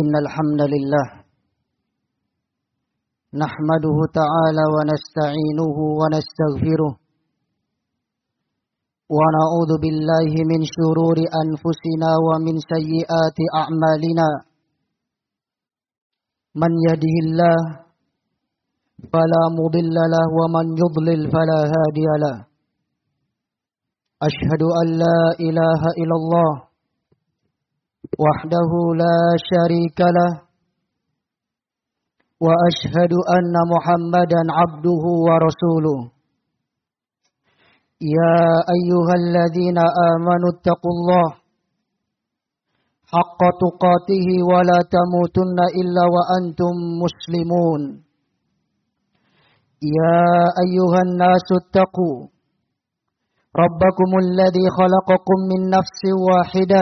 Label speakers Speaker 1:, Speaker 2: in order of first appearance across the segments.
Speaker 1: إن الحمد لله نحمده تعالى ونستعينه ونستغفره ونعوذ بالله من شرور أنفسنا ومن سيئات أعمالنا من يهده الله فلا مضل له ومن يضلل فلا هادي له أشهد أن لا إله إلا الله وحده لا شريك له وأشهد أن محمدا عبده ورسوله يا أيها الذين آمنوا اتقوا الله حق تقاته ولا تموتن إلا وأنتم مسلمون يا أيها الناس اتقوا ربكم الذي خلقكم من نفس واحدة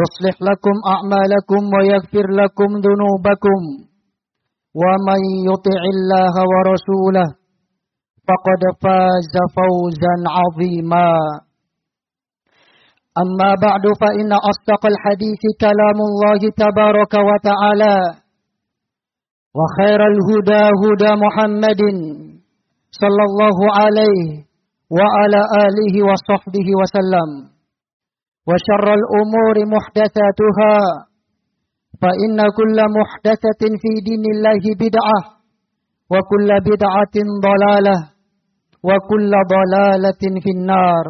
Speaker 1: يصلح لكم أعمالكم ويغفر لكم ذنوبكم ومن يطع الله ورسوله فقد فاز فوزا عظيما أما بعد فإن أصدق الحديث كلام الله تبارك وتعالى وخير الهدى هدى محمد صلى الله عليه وعلى آله وصحبه وسلم وشر الأمور محدثاتها فإن كل محدثة في دين الله بدعة وكل بدعة ضلالة وكل ضلالة في النار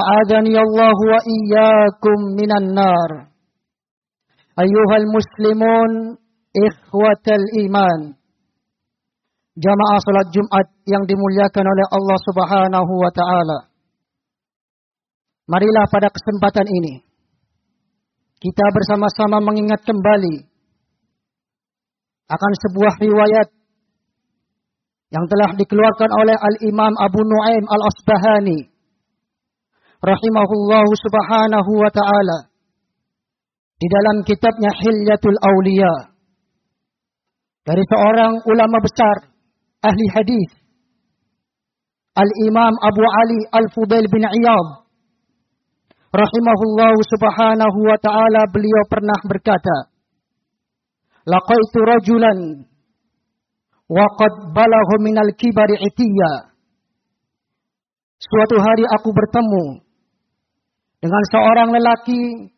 Speaker 1: أعاذني الله وإياكم من النار أيها المسلمون إخوة الإيمان jamaah salat Jumat yang dimuliakan oleh Allah Subhanahu wa taala. Marilah pada kesempatan ini kita bersama-sama mengingat kembali akan sebuah riwayat yang telah dikeluarkan oleh Al-Imam Abu Nuaim Al-Asbahani rahimahullahu subhanahu wa taala di dalam kitabnya Hilyatul Auliya dari seorang ulama besar ahli hadis Al-Imam Abu Ali Al-Fudail bin Iyad rahimahullah subhanahu wa ta'ala beliau pernah berkata laqaitu rajulan wa qad balagha minal kibari itiya. Suatu hari aku bertemu dengan seorang lelaki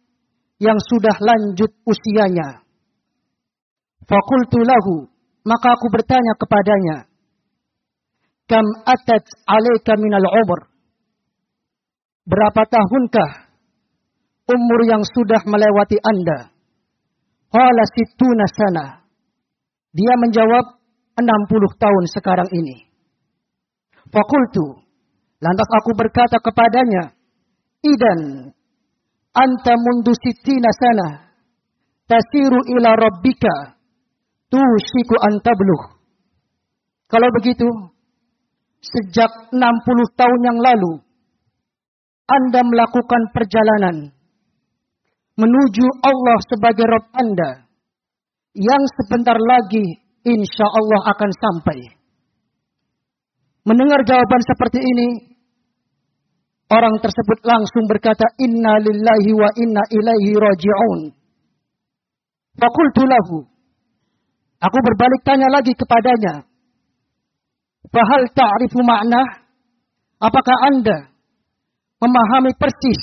Speaker 1: yang sudah lanjut usianya. Fakultu lahu maka aku bertanya kepadanya kam atat alaika minal umur berapa tahunkah umur yang sudah melewati anda? Qala situna sana. Dia menjawab 60 tahun sekarang ini. Fakultu lantas aku berkata kepadanya idan anta mundu sitina sana. Tasiru ila rabbika. Tushiku antabluh. Kalau begitu, sejak 60 tahun yang lalu, Anda melakukan perjalanan menuju Allah sebagai Rob Anda, yang sebentar lagi insya Allah akan sampai. Mendengar jawaban seperti ini, orang tersebut langsung berkata, Inna lillahi wa inna ilaihi raji'un. Fakultu lahu, Aku berbalik tanya lagi kepadanya. Fahal ta'rifu makna? Apakah anda memahami persis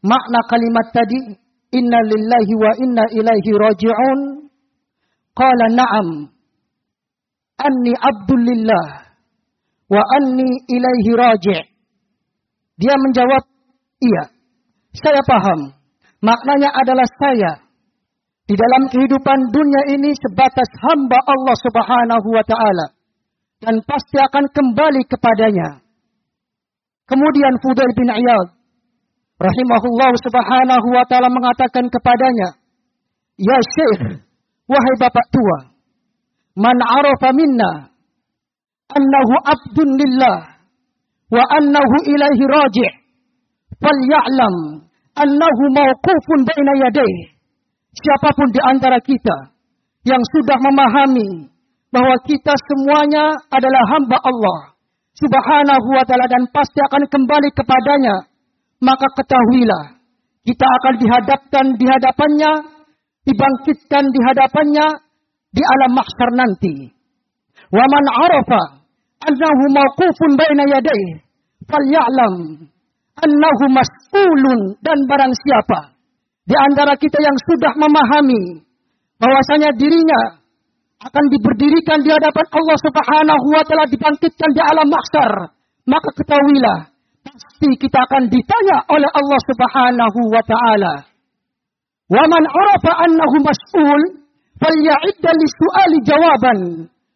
Speaker 1: makna kalimat tadi? Inna lillahi wa inna ilaihi raji'un. Qala na'am. Anni abdulillah. Wa anni ilaihi raji' Dia menjawab, iya. Saya paham. Maknanya adalah saya di dalam kehidupan dunia ini sebatas hamba Allah Subhanahu wa taala dan pasti akan kembali kepadanya. Kemudian Fudail bin Iyad rahimahullah subhanahu wa taala mengatakan kepadanya, "Ya Syekh, wahai bapak tua, man arafa minna annahu abdun lillah wa annahu ilaihi raji' falya'lam annahu mawqufun baina yadayhi siapa pun di antara kita yang sudah memahami bahwa kita semuanya adalah hamba Allah subhanahu wa ta'ala dan pasti akan kembali kepadanya. Maka ketahuilah kita akan dihadapkan di hadapannya dibangkitkan di hadapannya di alam mahsyar nanti. Wa man arafa annahu mawqufun baina yadayhi falyalam annahu mas'ulun dan barang siapa. Di antara kita yang sudah memahami bahwasanya dirinya akan diberdirikan di hadapan Allah Subhanahu wa taala dibangkitkan di alam mahsyar. Maka ketahuilah pasti kita akan ditanya oleh Allah Subhanahu wa taala. Wa man arafa annahu mas'ul falya'idda lisu'ali jawaban.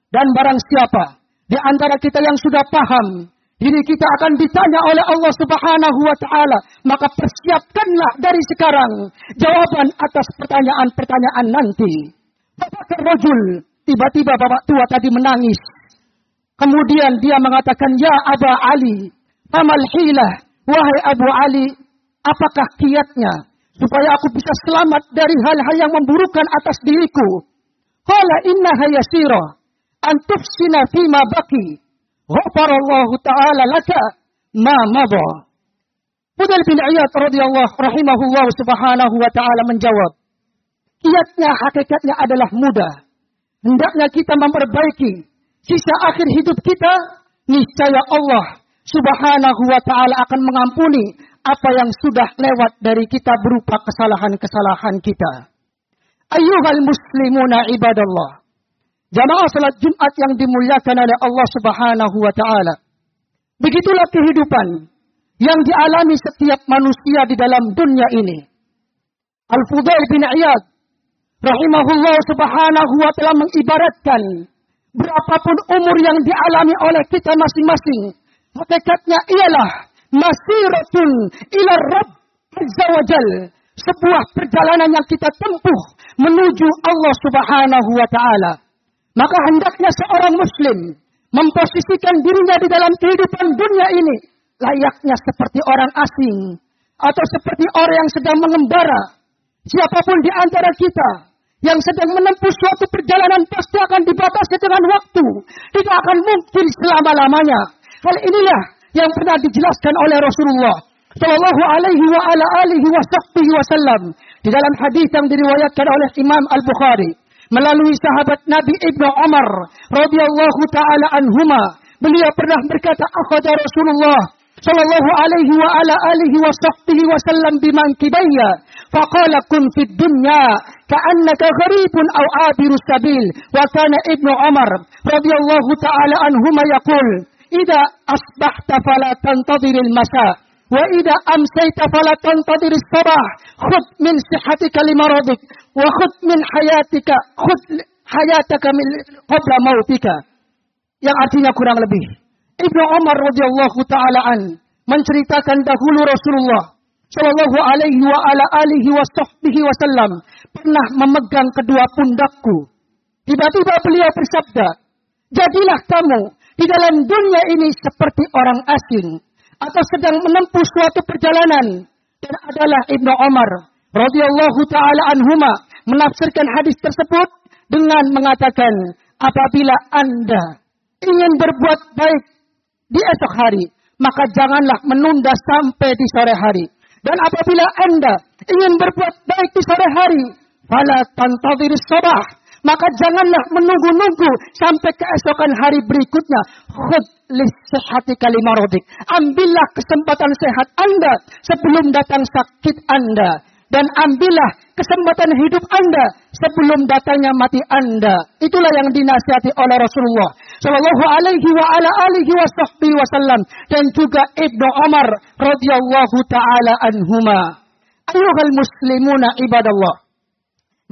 Speaker 1: Dan barang siapa di antara kita yang sudah paham diri kita akan ditanya oleh Allah Subhanahu wa taala, maka persiapkanlah dari sekarang jawaban atas pertanyaan-pertanyaan nanti. Bapak rajul, tiba-tiba bapak tua tadi menangis. Kemudian dia mengatakan, "Ya Aba Ali, amal hilah, wahai Abu Ali, apakah kiatnya supaya aku bisa selamat dari hal-hal yang memburukan atas diriku?" Qala innaha yasira an tufsina fima baki Ghafarallahu ta'ala laka ma mada. Fudal bin Iyad radhiyallahu rahimahullah subhanahu wa ta'ala menjawab. Kiatnya hakikatnya adalah mudah. Hendaknya kita memperbaiki sisa akhir hidup kita. Niscaya Allah subhanahu wa ta'ala akan mengampuni apa yang sudah lewat dari kita berupa kesalahan-kesalahan kita. Ayuhal muslimuna ibadallah. Jamaah salat Jumat yang dimuliakan oleh Allah Subhanahu wa taala. Begitulah kehidupan yang dialami setiap manusia di dalam dunia ini. Al-Fudail bin Iyad rahimahullah subhanahu wa ta'ala mengibaratkan berapapun umur yang dialami oleh kita masing-masing. Hakikatnya ialah masiratun ila Rabb Azza wa Jal. Sebuah perjalanan yang kita tempuh menuju Allah subhanahu wa ta'ala. Maka hendaknya seorang muslim memposisikan dirinya di dalam kehidupan dunia ini layaknya seperti orang asing atau seperti orang yang sedang mengembara. Siapa pun di antara kita yang sedang menempuh suatu perjalanan pasti akan dibatasi dengan waktu. Tidak akan mungkin selama-lamanya. Hal inilah yang pernah dijelaskan oleh Rasulullah Shallallahu alaihi wa ala alihi wasallam di dalam hadis yang diriwayatkan oleh Imam Al-Bukhari melalui sahabat Nabi Ibnu Umar radhiyallahu taala anhuma beliau pernah berkata akhadha Rasulullah صلى الله عليه وعلى آله وصحبه وسلم بمنكبي فقال كن في الدنيا كأنك غريب أو عابر السبيل. وكان ابن عمر رضي الله تعالى عنهما يقول إذا أصبحت فلا تنتظر المساء وإذا أمسيت فلا تنتظر الصباح خذ من صحتك لمرضك وخذ من حياتك خذ حياتك من قبل موتك. yang كرام لبيه ابن عمر رضي الله تعالى عنه menceritakan dahulu Rasulullah Shallallahu alaihi wa ala alihi wasallam pernah memegang kedua pundakku. Tiba-tiba beliau bersabda, "Jadilah kamu di dalam dunia ini seperti orang asing atau sedang menempuh suatu perjalanan dan adalah Ibnu Umar radhiyallahu taala anhuma menafsirkan hadis tersebut dengan mengatakan apabila Anda ingin berbuat baik di esok hari maka janganlah menunda sampai di sore hari dan apabila Anda ingin berbuat baik di sore hari fala tantadhir sabah maka janganlah menunggu-nunggu sampai keesokan hari berikutnya. Khud lisihati kalimarodik. Ambillah kesempatan sehat Anda sebelum datang sakit Anda. Dan ambillah kesempatan hidup Anda sebelum datangnya mati Anda. Itulah yang dinasihati oleh Rasulullah Shallallahu alaihi wa ala alihi wasallam dan juga Ibnu Umar radhiyallahu taala anhuma. Ayuhal muslimuna ibadallah.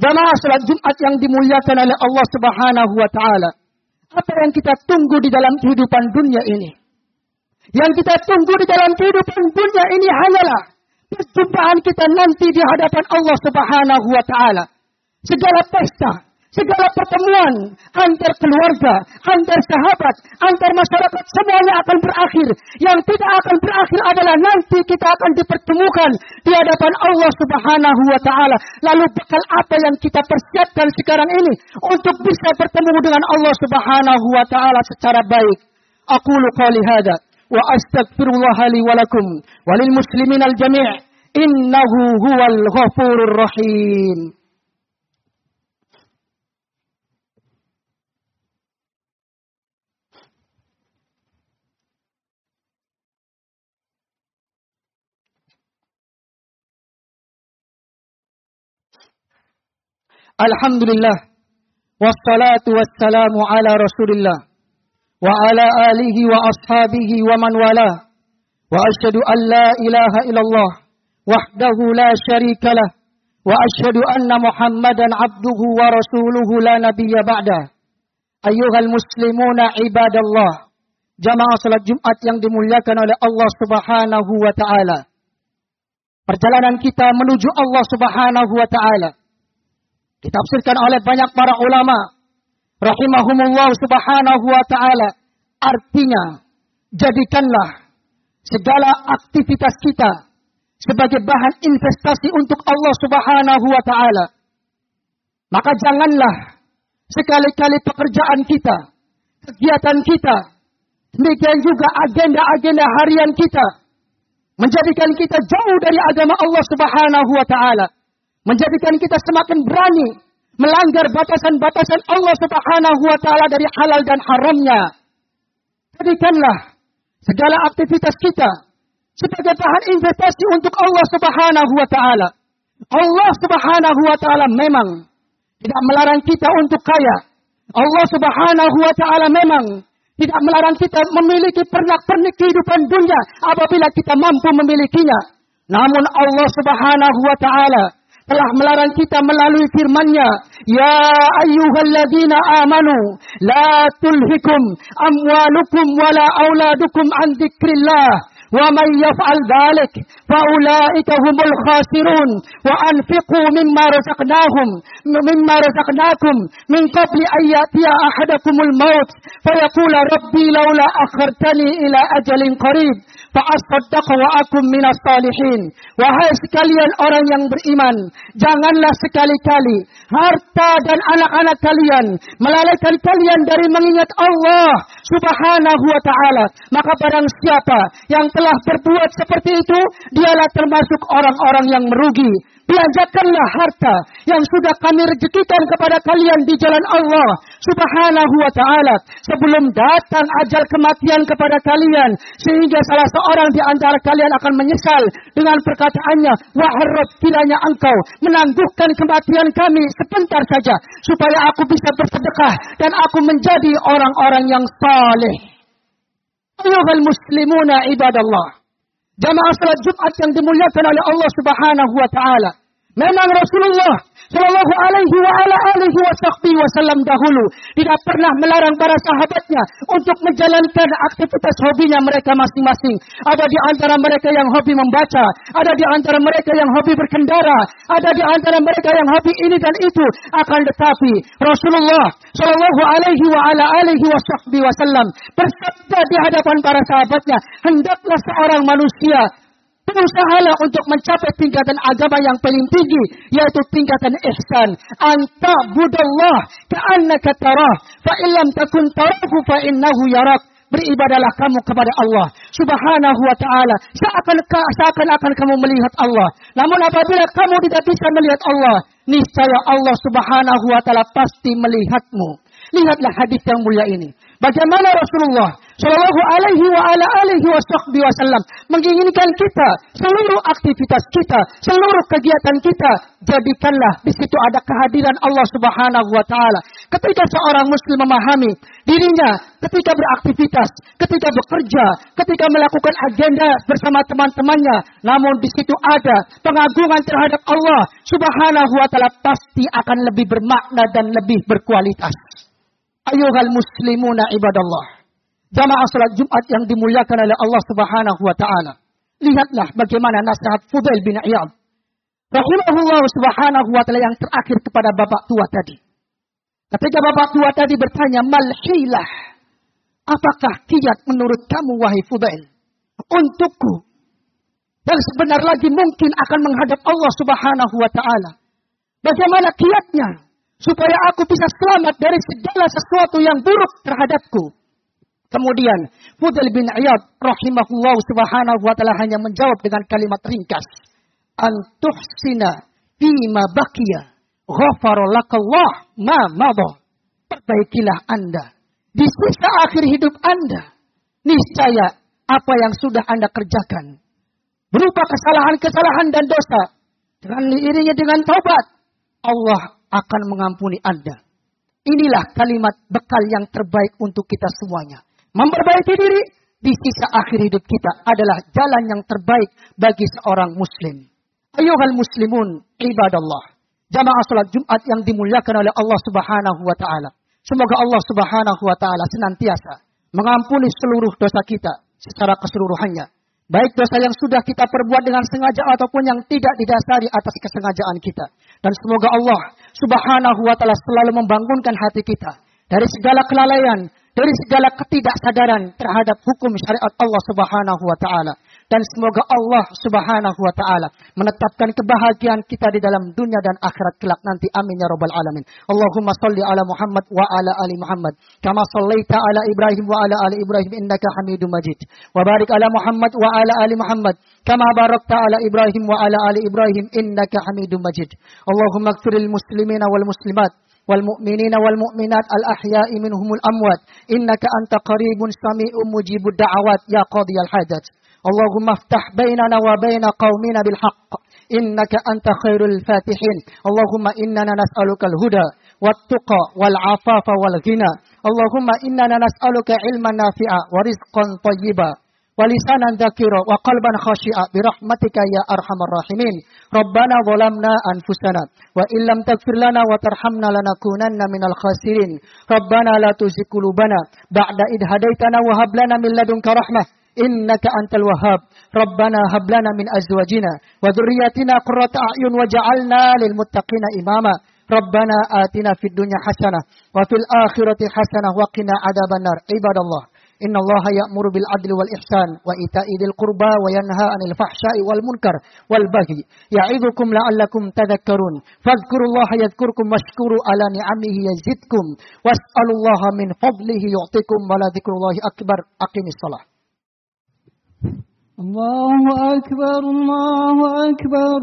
Speaker 1: Jamaah salat Jumat yang dimuliakan oleh Allah Subhanahu wa taala. Apa yang kita tunggu di dalam kehidupan dunia ini? Yang kita tunggu di dalam kehidupan dunia ini hanyalah perjumpaan kita nanti di hadapan Allah Subhanahu wa taala. Segala pesta, segala pertemuan antar keluarga, antar sahabat, antar masyarakat semuanya akan berakhir. Yang tidak akan berakhir adalah nanti kita akan dipertemukan di hadapan Allah Subhanahu wa taala. Lalu bekal apa yang kita persiapkan sekarang ini untuk bisa bertemu dengan Allah Subhanahu wa taala secara baik. Aku qali hada وأستغفر الله لي ولكم وللمسلمين الجميع إنه هو الغفور الرحيم. الحمد لله والصلاة والسلام على رسول الله. Ashabihi wa man wala. Wa asyhadu an la ilaha illallah. Wahdahu la syarika lah. Wa asyhadu anna Muhammadan abduhu wa rasuluhu la nabiyya ba'da. Ayyuhal muslimuna ibadallah. Jamaah salat Jumat yang dimuliakan oleh Allah Subhanahu wa taala. Perjalanan kita menuju Allah Subhanahu wa taala. Ditafsirkan oleh banyak para ulama rahimahumullah subhanahu wa taala. Artinya jadikanlah segala aktivitas kita sebagai bahan investasi untuk Allah subhanahu wa taala. Maka janganlah sekali-kali pekerjaan kita kegiatan kita demikian juga agenda-agenda harian kita menjadikan kita jauh dari agama Allah subhanahu wa taala menjadikan kita semakin berani melanggar batasan-batasan Allah Subhanahu wa taala dari halal dan haramnya. Jadikanlah segala aktivitas kita sebagai bahan investasi untuk Allah Subhanahu wa taala. Allah Subhanahu wa taala memang tidak melarang kita untuk kaya. Allah Subhanahu wa taala memang tidak melarang kita memiliki pernak-pernik kehidupan dunia apabila kita mampu memilikinya. Namun Allah Subhanahu wa taala telah melarang kita melalui firman-Nya, "Ya ayyuhalladzina amanu, la tulhikum amwalukum wala auladukum an dzikrillah." ومن يفعل ذلك فأولئك هم الخاسرون وأنفقوا مما رزقناهم مما رزقناكم من قبل أن يأتي أحدكم الموت فيقول ربي لولا أخرتني إلى أجل قريب fa'asaddaqa wa akum minas salihin. Wahai sekalian orang yang beriman, janganlah sekali-kali harta dan anak-anak kalian melalaikan kalian dari mengingat Allah Subhanahu wa taala. Maka barang siapa yang telah berbuat seperti itu, dialah termasuk orang-orang yang merugi. Belanjakanlah harta yang sudah kami rezekikan kepada kalian di jalan Allah subhanahu wa ta'ala. Sebelum datang ajal kematian kepada kalian. Sehingga salah seorang di antara kalian akan menyesal dengan perkataannya. Waharab kiranya engkau menangguhkan kematian kami sebentar saja. Supaya aku bisa bersedekah dan aku menjadi orang-orang yang saleh. Ayuhal muslimuna ibadallah. Jamaah salat Jumat yang dimuliakan oleh Allah Subhanahu wa taala. Memang Rasulullah Shallallahu Alaihi wa ala alihi Wasallam dahulu tidak pernah melarang para sahabatnya untuk menjalankan aktivitas hobinya mereka masing-masing. Ada di antara mereka yang hobi membaca, ada di antara mereka yang hobi berkendara, ada di antara mereka yang hobi ini dan itu. Akan tetapi Rasulullah Shallallahu Alaihi wa ala alihi Wasallam bersabda di hadapan para sahabatnya, hendaklah seorang manusia Berusahalah untuk mencapai tingkatan agama yang paling tinggi, yaitu tingkatan ihsan. Anta budallah ka'annaka tarah, fa illam takun tarahu fa innahu yarak. Beribadalah kamu kepada Allah subhanahu wa ta'ala. Seakan, seakan akan kamu melihat Allah. Namun apabila kamu tidak bisa melihat Allah, niscaya Allah subhanahu wa ta'ala pasti melihatmu. Lihatlah hadis yang mulia ini. Bagaimana Rasulullah Shallallahu Alaihi wa ala alihi wasallam menginginkan kita seluruh aktivitas kita, seluruh kegiatan kita jadikanlah di situ ada kehadiran Allah Subhanahu wa taala. Ketika seorang muslim memahami dirinya ketika beraktivitas, ketika bekerja, ketika melakukan agenda bersama teman-temannya, namun di situ ada pengagungan terhadap Allah Subhanahu wa taala pasti akan lebih bermakna dan lebih berkualitas. Ayuhal muslimuna ibadallah. Jamaah salat Jumat yang dimuliakan oleh Allah Subhanahu wa taala. Lihatlah bagaimana nasihat Fudail bin Iyad. Rahimahullah Subhanahu wa taala yang terakhir kepada bapak tua tadi. Ketika bapak tua tadi bertanya, Malhilah. Apakah kiat menurut kamu, wahai Fudail? Untukku. Yang sebenar lagi mungkin akan menghadap Allah subhanahu wa ta'ala. Bagaimana kiatnya? Supaya aku bisa selamat dari segala sesuatu yang buruk terhadapku. Kemudian Fudail bin Iyad rahimahullah subhanahu wa ta'ala hanya menjawab dengan kalimat ringkas. Antuhsina fima bakia ghafaralakallah ma madha. Perbaikilah Anda. Di sisa akhir hidup Anda. Niscaya apa yang sudah Anda kerjakan. Berupa kesalahan-kesalahan dan dosa. Dengan diiringi dengan taubat. Allah akan mengampuni Anda. Inilah kalimat bekal yang terbaik untuk kita semuanya. Memperbaiki diri di sisa akhir hidup kita adalah jalan yang terbaik bagi seorang muslim. Ayuhal muslimun ibadallah jamaah salat Jumat yang dimuliakan oleh Allah Subhanahu wa taala. Semoga Allah Subhanahu wa taala senantiasa mengampuni seluruh dosa kita secara keseluruhannya. Baik dosa yang sudah kita perbuat dengan sengaja ataupun yang tidak didasari atas kesengajaan kita. Dan semoga Allah Subhanahu wa taala selalu membangunkan hati kita dari segala kelalaian, dari segala ketidaksadaran terhadap hukum syariat Allah Subhanahu wa taala. Dan semoga Allah Subhanahu wa taala menetapkan kebahagiaan kita di dalam dunia dan akhirat kelak nanti. Amin ya rabbal alamin. Allahumma salli ala Muhammad wa ala ali Muhammad. Kama sallaita ala Ibrahim wa ala ali Ibrahim innaka Hamidum Majid. Wa barik ala Muhammad wa ala ali Muhammad. Kama barakta ala Ibrahim wa ala ali Ibrahim innaka Hamidum Majid. Allahumma ighfiril muslimina wal muslimat والمؤمنين والمؤمنات الأحياء منهم الأموات. إنك أنت قريب سميع مجيب الدعوات. يا قاضي الحاجات. اللهم افتح بيننا وبين قومنا بالحق. إنك أنت خير الفاتحين. اللهم إننا نسألك الهدى والتقى والعفاف والغنى. اللهم إننا نسألك علما نافعا ورزقا طيبا. ولسانا ذاكرا وقلبا خاشعا برحمتك يا أرحم الراحمين. ربنا ظلمنا أنفسنا وإن لم تغفر لنا وترحمنا لنكونن من الخاسرين. ربنا لا تزغ قلوبنا بعد إذ هديتنا وهب لنا من لدنك رحمة. إنك أنت الوهاب. ربنا هب لنا من أزواجنا وذرياتنا قرة أعين وجعلنا للمتقين إماما. ربنا آتنا في الدنيا حسنة وفي الآخرة حسنة وقنا عذاب النار. عباد الله إن الله يأمر بالعدل والإحسان وإيتاء ذي القربى وينهى عن الفحشاء والمنكر والبغي يعظكم لعلكم تذكرون. فاذكروا الله يذكركم واشكروا على نعمه يزدكم. واسألوا الله من فضله يعطيكم. ولا ذكر الله أكبر. أقم الصلاة.
Speaker 2: الله أكبر الله أكبر.